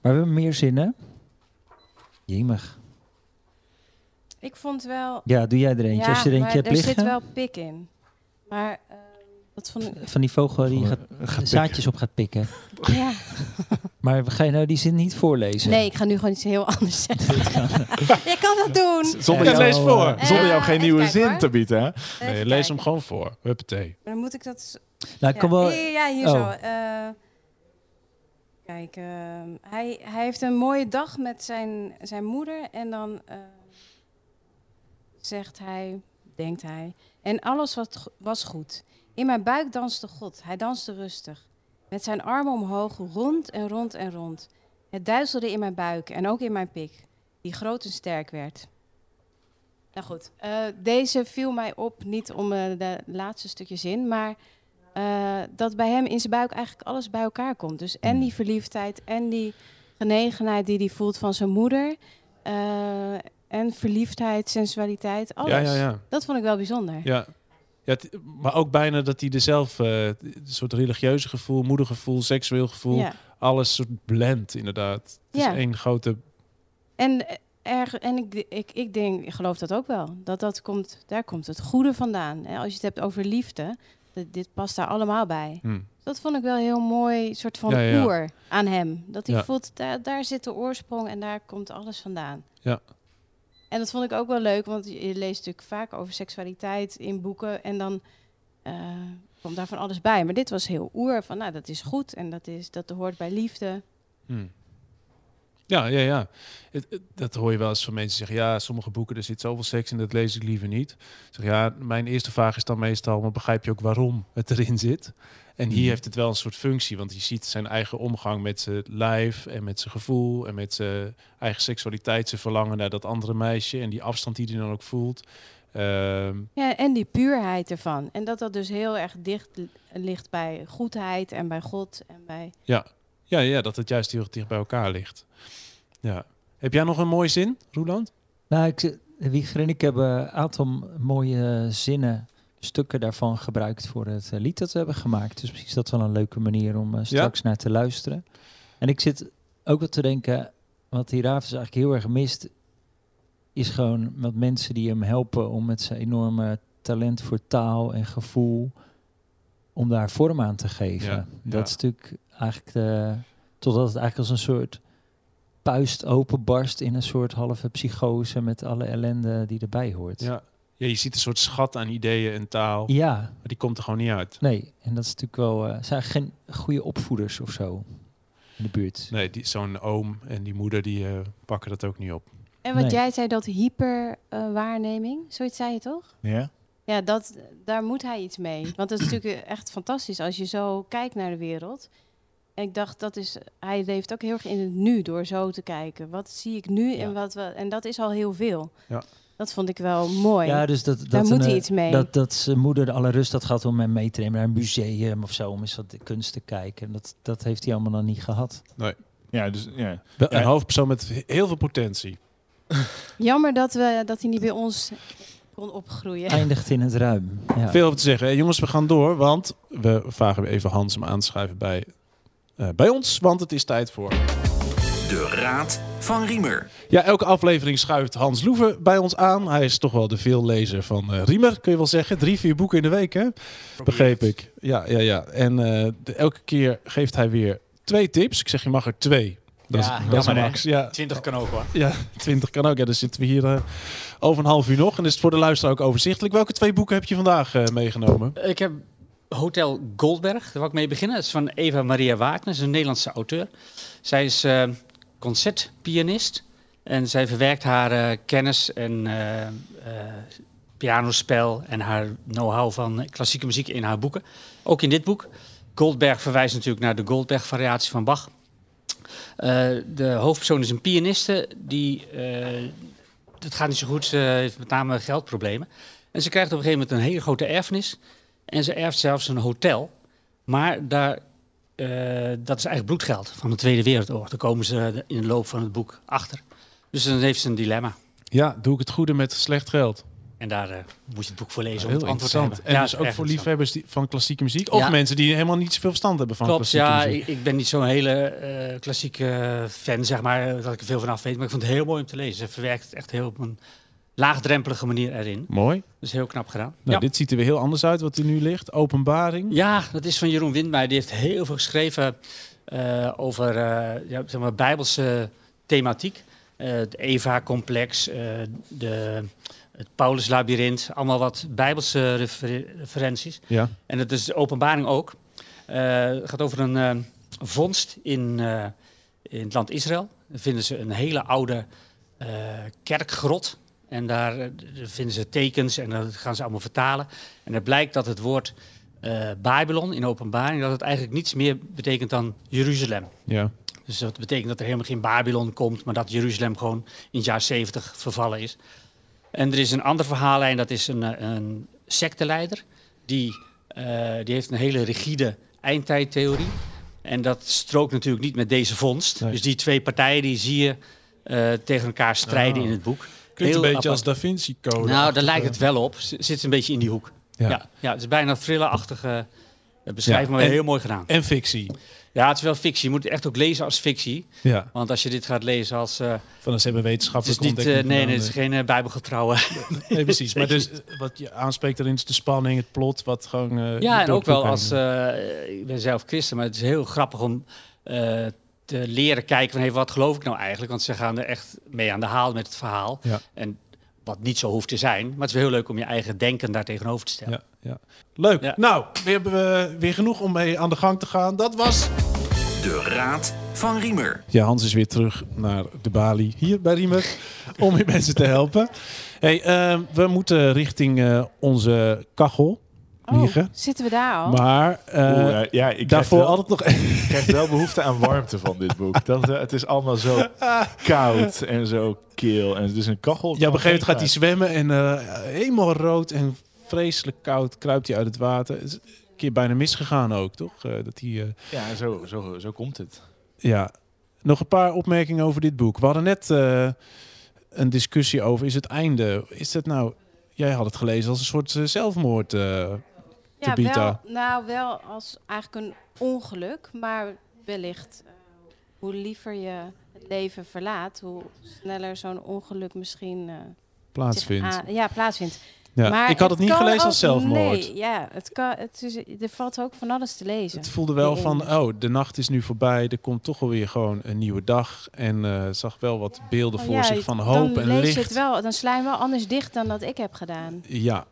we hebben meer zinnen. Jemig. Ik vond wel... Ja, doe jij er eentje. Als je er eentje maar hebt er liggen. zit wel pik in. Maar eh, ik... Van die vogel die Van, gaat, eh, zaadjes op gaat pikken. [LAUGHS] Ja. [LAUGHS] Maar ga je nou die zin niet voorlezen? Nee, ik ga nu gewoon iets heel anders zeggen. [LAUGHS] je kan dat doen. Zonder jou, lees voor. Zonder jou geen nieuwe kijken, zin hoor. te bieden. hè? Nee, lees kijken. hem gewoon voor. Huppatee. Dan moet ik dat... Nou, ja. kan wel... Ja, ja, hier Oh. zo. Eh, kijk, eh, hij, hij heeft een mooie dag met zijn, zijn moeder. En dan eh, zegt hij, denkt hij... En alles wat, was goed. In mijn buik danste God. Hij danste rustig. Met zijn armen omhoog, rond en rond en rond. Het duizelde in mijn buik en ook in mijn pik. Die groot en sterk werd. Nou goed, eh, deze viel mij op, niet om eh, de laatste stukje zin, maar eh, dat bij hem in zijn buik eigenlijk alles bij elkaar komt. Dus en Hmm. die verliefdheid en die genegenheid die hij voelt van zijn moeder. eh, en verliefdheid, sensualiteit, alles. Ja, ja, ja. Dat vond ik wel bijzonder. Ja. Ja maar ook bijna dat hij er zelf eh, een soort religieuze gevoel, moedergevoel, seksueel gevoel, Ja. alles soort blend inderdaad. Het Ja. is één grote... En, eh, erg, en ik, ik, ik denk, ik geloof dat ook wel. Dat dat komt, daar komt het goede vandaan. Als je het hebt over liefde, dit, dit past daar allemaal bij. Hm. Dat vond ik wel heel mooi, soort van Ja, oer aan hem. Dat hij voelt, daar, daar zit de oorsprong en daar komt alles vandaan. Ja. En dat vond ik ook wel leuk, want je leest natuurlijk vaak over seksualiteit in boeken en dan eh, komt daar van alles bij. Maar dit was heel oer, van nou, dat is goed en dat, is, dat hoort bij liefde. Hm. Ja, ja, ja. Het, het- dat hoor je wel eens van mensen zeggen. Ja, sommige boeken, er zit zoveel seks in, dat lees ik liever niet. Ik zeg, ja, mijn eerste vraag is dan meestal, maar begrijp je ook waarom het erin zit? En hier Mhm. heeft het wel een soort functie, want je ziet zijn eigen omgang met zijn lijf en met zijn gevoel en met zijn eigen seksualiteit, zijn verlangen naar dat andere meisje en die afstand die hij dan ook voelt. Ehm, Ja, en die puurheid ervan. En dat dat dus heel erg dicht li- ligt bij goedheid en bij God en bij... ja. Ja, ja, dat het juist heel dicht bij elkaar ligt. Ja. Heb jij nog een mooie zin, Roeland? Nou, ik, Wieger en ik hebben een aantal mooie zinnen, stukken daarvan gebruikt voor het eh, lied dat we hebben gemaakt. Dus misschien is dat wel een leuke manier om eh, straks naar te luisteren. En ik zit ook wat te denken, wat Hierafis eigenlijk heel erg mist, is gewoon wat mensen die hem helpen om met zijn enorme talent voor taal en gevoel, om daar vorm aan te geven. Ja, Dat ja. is natuurlijk eigenlijk de, totdat het eigenlijk als een soort puist openbarst in een soort halve psychose met alle ellende die erbij hoort. Ja. ja, je ziet een soort schat aan ideeën en taal, Ja, maar die komt er gewoon niet uit. nee. En dat is natuurlijk wel... eh zijn geen goede opvoeders of zo in de buurt. Nee, die- zo'n oom en die moeder die eh, pakken dat ook niet op. En wat Nee. jij zei, dat hyperwaarneming, zoiets zei je toch? Ja? Ja, dat, daar moet hij iets mee. Want het is natuurlijk echt fantastisch als je zo kijkt naar de wereld. En ik dacht, dat is, hij leeft ook heel erg in het nu door zo te kijken. Wat zie ik nu Ja. en wat we, en dat is al heel veel. Ja. Dat vond ik wel mooi. Ja, dus dat, dat daar moet een, hij iets mee. Dat, dat zijn moeder de alle rust had gehad om hem mee te nemen naar een museum of zo, om eens wat kunst te kijken. Dat, dat heeft hij allemaal nog niet gehad. Ja, dus ja. Wel Ja. Een hoofdpersoon met heel veel potentie. [LAUGHS] Jammer dat, we, dat hij niet bij ons kon opgroeien. [LAUGHS] Eindigt in het ruim. Ja. Veel over te zeggen. Jongens, we gaan door, want we vragen even Hans om aan te schrijven bij, bij ons, want het is tijd voor... De Raad van Riemer. Ja, elke aflevering schuift Hans Loeven bij ons aan. Hij is toch wel de veellezer van eh Riemer, kun je wel zeggen. Drie, vier boeken in de week, hè? Begreep ik. Ja, ja, ja. En eh, de- elke keer geeft hij weer twee tips. Ik zeg, je mag er twee. Dat Ja, is, dat is max. Ja, 20 kan ook hoor. ja, [LAUGHS] 20 kan ook. Ja, dan zitten we hier eh, over een half uur nog. En is het voor de luisteraar ook overzichtelijk. Welke twee boeken heb je vandaag eh, meegenomen? Ik heb Hotel Goldberg, daar wil ik mee beginnen. Dat is van Eva Maria Wagner, een Nederlandse auteur. Zij is eh, concertpianist en zij verwerkt haar eh, kennis en eh, pianospel en haar know-how van klassieke muziek in haar boeken. Ook in dit boek. Goldberg verwijst natuurlijk naar de Goldberg-variatie van Bach. De hoofdpersoon is een pianiste die. eh het gaat niet zo goed, ze heeft met name geldproblemen. En ze krijgt op een gegeven moment een hele grote erfenis. En ze erft zelfs een hotel. Maar daar, eh, dat is eigenlijk bloedgeld van de Tweede Wereldoorlog. Daar komen ze in de loop van het boek achter. Dus dan heeft ze een dilemma. Ja, doe ik het goede met slecht geld. En daar eh, moet je het boek voor lezen om Heel het antwoord te hebben. En Ja, dus ook erg voor liefhebbers die, van klassieke muziek. Of Ja. mensen die helemaal niet zoveel verstand hebben van Klopt, klassieke ja. muziek. Ik, ik ben niet zo'n hele eh, klassieke fan, zeg maar, dat ik er veel van af weet. Maar ik vond het heel mooi om te lezen. Ze verwerkt het echt heel op een laagdrempelige manier erin. Mooi. Dus heel knap gedaan. Nou, ja. Dit ziet er weer heel anders uit wat er nu ligt. Openbaring. Ja, dat is van Jeroen Windmeijer. Die heeft heel veel geschreven eh, over eh, ja, zeg maar bijbelse thematiek. Eh, het Eva-complex, de, het Paulus-labyrint. Allemaal wat bijbelse refer- referenties. Ja. En dat is de openbaring ook. Het gaat over een vondst in, in het land Israël. Daar vinden ze een hele oude kerkgrot. En daar eh, vinden ze tekens en dat gaan ze allemaal vertalen. En het blijkt dat het woord eh, Babylon in openbaring... dat het eigenlijk niets meer betekent dan Jeruzalem. Ja. Dus dat betekent dat er helemaal geen Babylon komt... maar dat Jeruzalem gewoon in het jaar 70 vervallen is. En er is een ander verhaallijn, dat is een, eh, een secteleider... Die, die heeft een hele rigide eindtijdtheorie. En dat strookt natuurlijk niet met deze vondst. Nee. Dus die twee partijen die zie je tegen elkaar strijden Ah. in het boek. Klinkt een beetje als. Da Vinci Code. Nou, daar lijkt het wel op. Z- Zit een beetje in die hoek. Ja. Ja, ja, het is bijna een thrillerachtige eh, beschrijving, Ja, maar en- heel mooi gedaan. En fictie. Ja, het is wel fictie. Je moet het echt ook lezen als fictie. Ja. Want als je dit gaat lezen als... eh, Van ze hebben het is wetenschappelijk niet... eh, nee, nee, het is geen eh, bijbelgetrouwe. eh. Nee, precies. Maar [LAUGHS] dus eh, wat je aanspreekt erin is de spanning, het plot, wat gewoon... eh, ja, en ook het wel als... eh, ik ben zelf christen, maar het is heel grappig om eh, te leren kijken van... Hey, wat geloof ik nou eigenlijk? Want ze gaan er echt mee aan de haal met het verhaal. Ja. En wat niet zo hoeft te zijn. Maar het is wel heel leuk om je eigen denken daar tegenover te stellen. Ja, ja. Leuk. Ja. Nou, weer hebben we weer genoeg om mee aan de gang te gaan. Dat was... De Raad van Riemer. Ja, Hans is weer terug naar de balie hier bij Riemer om weer mensen te helpen. Hey, eh, we moeten richting eh, onze kachel. Oh, zitten we daar al? Maar eh, Oeh, eh, ja, ik krijg, daarvoor wel, altijd nog... ik krijg wel behoefte aan warmte van dit boek. Dat, eh, het is allemaal zo [LAUGHS] koud en zo kil. En het is een kachel. Ja, op een gegeven moment gaat hij zwemmen en eh, helemaal rood en vreselijk koud kruipt hij uit het water. Het is een keer bijna misgegaan ook, toch? Eh, dat hij, eh, Ja, zo, zo, zo komt het. ja. Nog een paar opmerkingen over dit boek. We hadden net eh, een discussie over, is het einde, is het nou... Jij had het gelezen als een soort zelfmoord. eh, ja, wel, nou, wel als eigenlijk een ongeluk, maar wellicht eh, hoe liever je het leven verlaat, hoe sneller zo'n ongeluk misschien eh, plaatsvindt. ja, plaatsvindt. Ja, Maar ik had het niet gelezen als zelfmoord. Nee, ja, het kan, het is, er valt ook van alles te lezen. Het voelde wel van, oh, de nacht is nu voorbij. Er komt toch alweer gewoon een nieuwe dag. En eh, zag wel wat beelden Oh voor ja, zich van dan hoop en lees licht. je het wel, dan sla je wel anders dicht dan dat ik heb gedaan. Ja.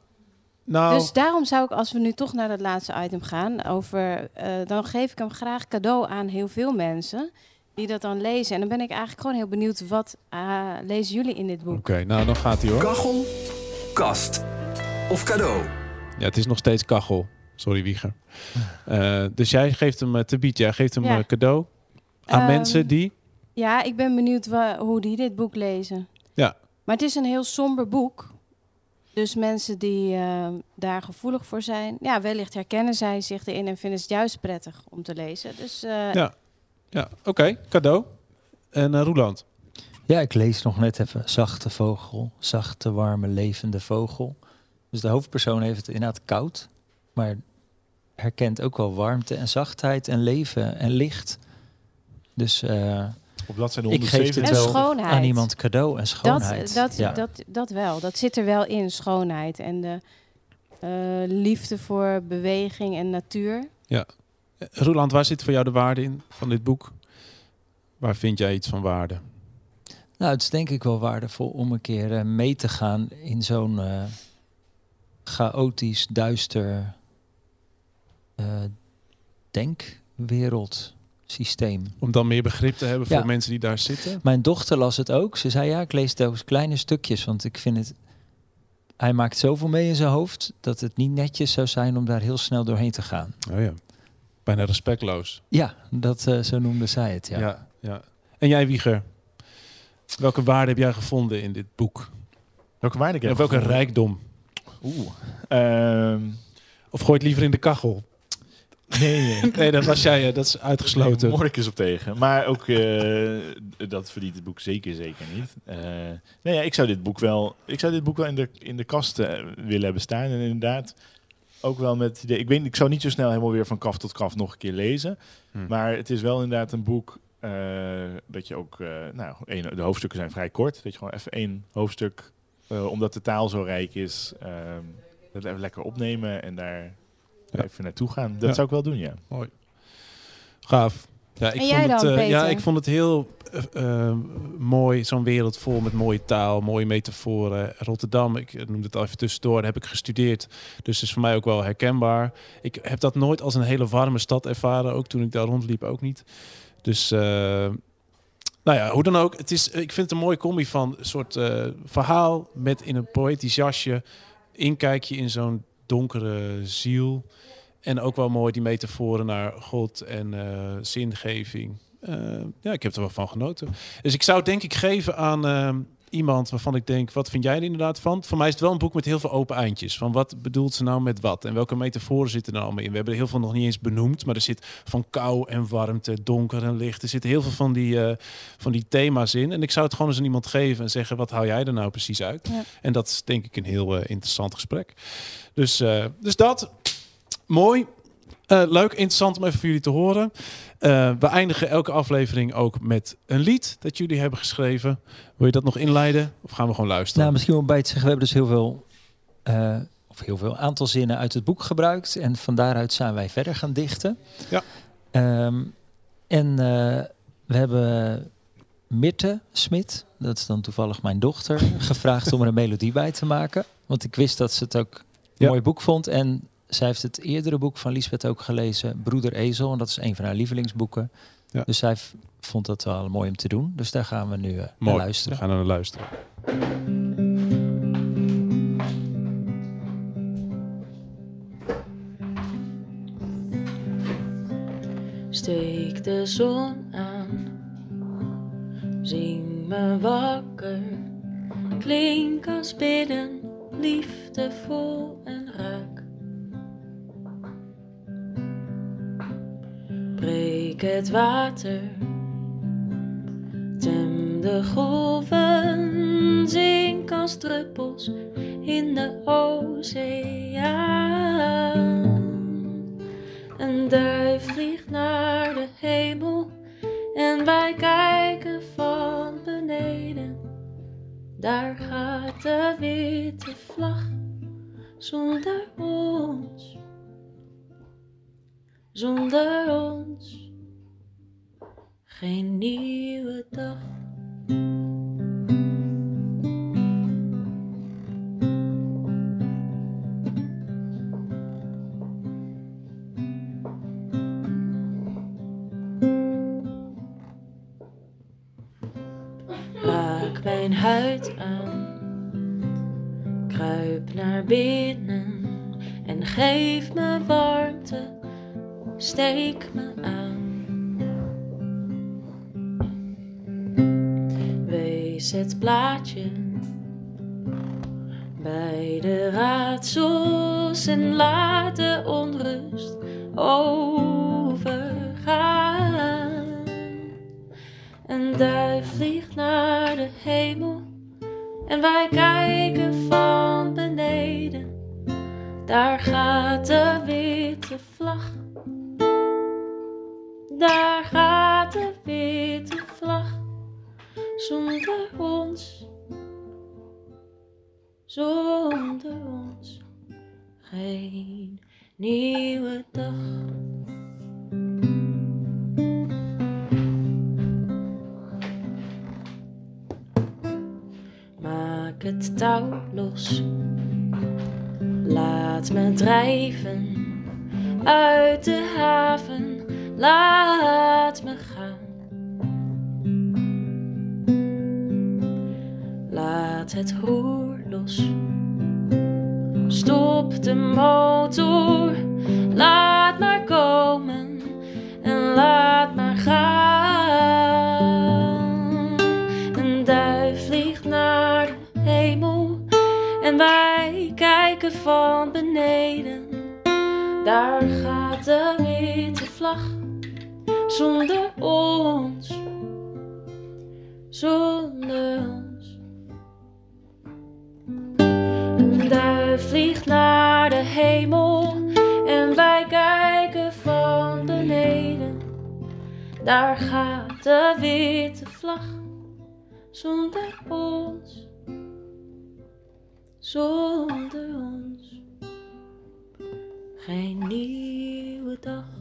Nou, Dus daarom zou ik, als we nu toch naar dat laatste item gaan, over, eh, dan geef ik hem graag cadeau aan heel veel mensen die dat dan lezen. En dan ben ik eigenlijk gewoon heel benieuwd, wat eh, lezen jullie in dit boek? oké, nou dan gaat hij hoor. Kachel, kast of cadeau. Ja, het is nog steeds kachel. Sorry, Wieger. [LAUGHS] Eh, dus jij geeft hem, te bied, jij geeft hem Ja. cadeau aan Ehm, mensen die... Ja, ik ben benieuwd hoe die dit boek lezen. Ja. Maar het is een heel somber boek. Dus mensen die eh, daar gevoelig voor zijn, ja, wellicht herkennen zij zich erin en vinden het juist prettig om te lezen. Dus eh, Ja. Ja, oké, cadeau. En eh Roeland. Ja, ik lees nog net even zachte vogel, zachte, warme, levende vogel. Dus de hoofdpersoon heeft het inderdaad koud, maar herkent ook wel warmte en zachtheid en leven en licht. Dus eh, Op bladzijde ik geef 107. het En wel aan iemand cadeau en dat, schoonheid. dat, ja. dat, dat wel. Dat zit er wel in, schoonheid en de eh, liefde voor beweging en natuur. Eh, Roeland, waar zit voor jou de waarde in van dit boek? Waar vind jij iets van waarde? Nou, het is denk ik wel waardevol om een keer eh, mee te gaan in zo'n eh, chaotisch, duister eh denkwereldsysteem. Om dan meer begrip te hebben voor Ja. mensen die daar zitten? Mijn dochter las het ook. Ze zei ja, ik lees those kleine stukjes, want ik vind het. Hij maakt zoveel mee in zijn hoofd dat het niet netjes zou zijn om daar heel snel doorheen te gaan. Oh ja. Bijna respectloos. Ja, dat, eh, zo noemde zij het. Ja. Ja. ja, En jij, Wieger? Welke waarde heb jij gevonden in dit boek? Welke waarde ik heb Of welke gevonden? rijkdom? Oeh. Ehm, Of gooi het liever in de kachel? Nee, nee. Nee, dat was jij, dat is uitgesloten. Nee, is op tegen. Maar ook, eh, dat verdient het boek zeker, zeker niet. Eh, nee, ja, ik zou dit boek wel, ik zou dit boek wel in de, in de kast eh, willen hebben staan. En inderdaad, ook wel met idee. Ik weet, ik zou niet zo snel helemaal weer van kaf tot kaf nog een keer lezen. Hm. Maar het is wel inderdaad een boek eh, dat je ook, eh, nou, de hoofdstukken zijn vrij kort. Dat je gewoon even één hoofdstuk, eh, omdat de taal zo rijk is, ehm, dat even lekker opnemen en daar. Even naartoe gaan. Dat Ja. zou ik wel doen, ja. Gaaf. Ja, ik En vond jij het, dan, eh, ja, ik vond het heel eh, eh, mooi. Zo'n wereld vol met mooie taal, mooie metaforen. Rotterdam, ik noemde het al even tussendoor, heb ik gestudeerd. Dus het is voor mij ook wel herkenbaar. Ik heb dat nooit als een hele warme stad ervaren. Ook toen ik daar rondliep, ook niet. Dus, eh, nou ja, hoe dan ook. Het is, ik vind het een mooie combi van een soort eh, verhaal met in een poëtisch jasje. Inkijkje in zo'n donkere ziel. En ook wel mooi die metaforen naar God en eh, zingeving. Eh, ja, ik heb er wel van genoten. Dus ik zou denk ik geven aan eh, iemand waarvan ik denk, wat vind jij er inderdaad van? Voor mij is het wel een boek met heel veel open eindjes. Van wat bedoelt ze nou met wat? En welke metaforen zitten er allemaal in? We hebben er heel veel nog niet eens benoemd, maar er zit van kou en warmte, donker en licht. Er zitten heel veel van die, eh, van die thema's in. En ik zou het gewoon eens aan iemand geven en zeggen, wat hou jij er nou precies uit? Ja. En dat is denk ik een heel eh, interessant gesprek. Dus, eh, dus dat, mooi. Eh, leuk, interessant om even voor jullie te horen. Eh, we eindigen elke aflevering ook met een lied dat jullie hebben geschreven. Wil je dat nog inleiden? Of gaan we gewoon luisteren? Nou, misschien om bij te zeggen, we hebben dus heel veel, eh, of heel veel aantal zinnen uit het boek gebruikt. En van daaruit zijn wij verder gaan dichten. Ja. Ehm, en we hebben Mirte Smit, dat is dan toevallig mijn dochter, [LAUGHS] gevraagd om er een melodie bij te maken. Want ik wist dat ze het ook een Ja. mooi boek vond. En zij heeft het eerdere boek van Lisbeth ook gelezen, Broeder Ezel. En dat is een van haar lievelingsboeken. Ja. Dus zij vond dat wel mooi om te doen. Dus daar gaan we nu eh, naar Mooi. luisteren. We gaan naar luisteren. Steek de zon aan, zing me wakker, klink als bidden, liefdevol Het water, tem de golven, zink als druppels in de oceaan. Een duif vliegt naar de hemel en wij kijken van beneden. Daar gaat de witte vlag zonder ons, zonder ons. Geen nieuwe dag. Raak mijn huid aan, kruip naar binnen en geef me warmte, steek me Wees het plaatje bij de raadsels en laat de onrust overgaan. Een duif vliegt naar de hemel en wij kijken van beneden. Daar gaat de witte vlag. Daar gaat de witte. Zonder ons, zonder ons, geen nieuwe dag. Maak het touw los. Laat me drijven uit de haven. Laat me gaan. Het roer los. Stop de motor. Laat maar komen en laat maar gaan. Een duif vliegt naar de hemel en wij kijken van beneden. Daar gaat de witte vlag zonder ons, zonder ons. Duif vliegt naar de hemel en wij kijken van beneden. Daar gaat de witte vlag zonder ons, zonder ons. Geen nieuwe dag.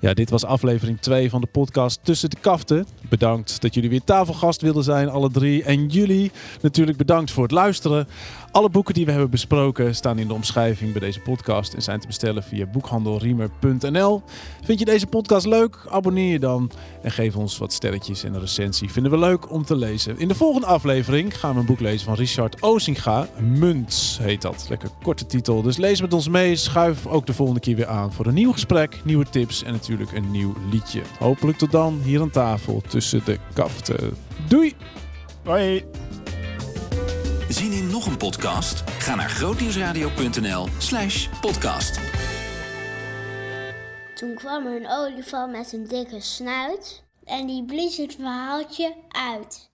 Ja, dit was aflevering 2 van de podcast Tussen de Kaften. Bedankt dat jullie weer tafelgast wilden zijn, alle drie. En jullie natuurlijk bedankt voor het luisteren. Alle boeken die we hebben besproken staan in de omschrijving bij deze podcast en zijn te bestellen via boekhandelriemer.nl. Vind je deze podcast leuk? Abonneer je dan en geef ons wat sterretjes en een recensie. Vinden we leuk om te lezen. In de volgende aflevering gaan we een boek lezen van Richard Ozinga. Munt heet dat. Lekker korte titel. Dus lees met ons mee. Schuif ook de volgende keer weer aan voor een nieuw gesprek, nieuwe tips en natuurlijk een nieuw liedje. Hopelijk tot dan hier aan tafel tussen de kaften. Doei! Hoi! Zien in nog een podcast? Ga naar grootnieuwsradio.nl slash podcast. Toen kwam er een olifant met een dikke snuit en die blies het verhaaltje uit.